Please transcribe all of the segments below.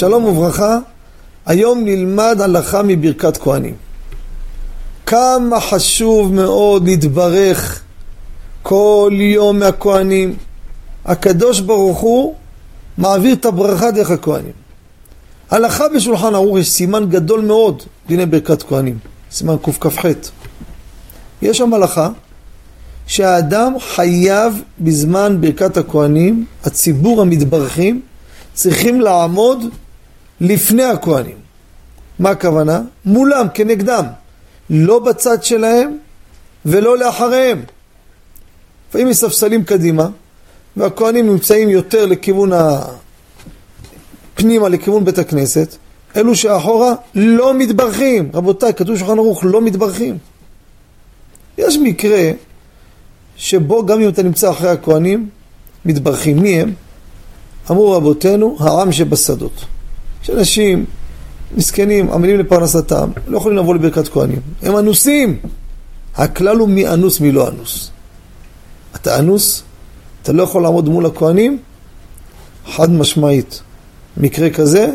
שלום וברכה, היום נלמד הלכה מברכת כהנים. כמה חשוב מאוד להתברך כל יום מהכהנים. הקדוש ברוך הוא מעביר את הברכה דרך הכהנים. הלכה בשולחן ערוך יש סימן גדול מאוד, דיני ברכת כהנים, סימן קכ"ח. יש שם הלכה שהאדם חייב בזמן ברכת הכהנים, הציבור המתברכים, צריכים לעמוד לפני הכהנים. מה הכוונה? מולם, כנגדם. לא בצד שלהם ולא לאחריהם. לפעמים יש ספסלים קדימה, והכהנים נמצאים יותר לכיוון הפנימה, לכיוון בית הכנסת. אלו שאחורה לא מתברכים. רבותיי, כתוב שולחן ערוך לא מתברכים. יש מקרה שבו גם אם אתה נמצא אחרי הכהנים, מתברכים. מי הם? אמרו רבותינו, העם שבשדות. יש אנשים מסכנים, עמלים לפרנסתם, לא יכולים לבוא לברכת כהנים. הם אנוסים. הכלל הוא מי אנוס, מי לא אנוס. אתה אנוס, אתה לא יכול לעמוד מול הכהנים, חד משמעית. מקרה כזה,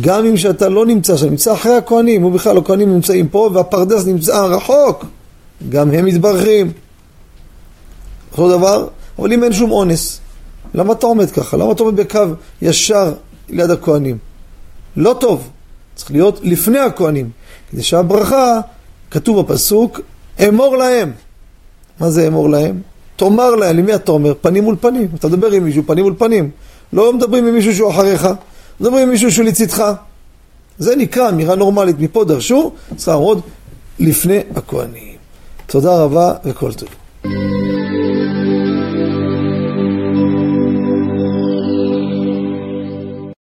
גם אם שאתה לא נמצא שם, נמצא אחרי הכהנים, ובכלל הכהנים נמצאים פה והפרדס נמצא רחוק, גם הם מתברכים. אותו דבר, אבל אם אין שום אונס, למה אתה עומד ככה? למה אתה עומד בקו ישר ליד הכהנים? לא טוב, צריך להיות לפני הכהנים, כדי שהברכה, כתוב בפסוק, אמור להם. מה זה אמור להם? תאמר להם, למי אתה אומר? פנים מול פנים. אתה מדבר עם מישהו פנים מול פנים. לא מדברים עם מישהו שהוא אחריך, מדברים עם מישהו שהוא לצדך. זה נקרא אמירה נורמלית. מפה דרשו, צריך לעמוד לפני הכהנים. תודה רבה וכל טוב.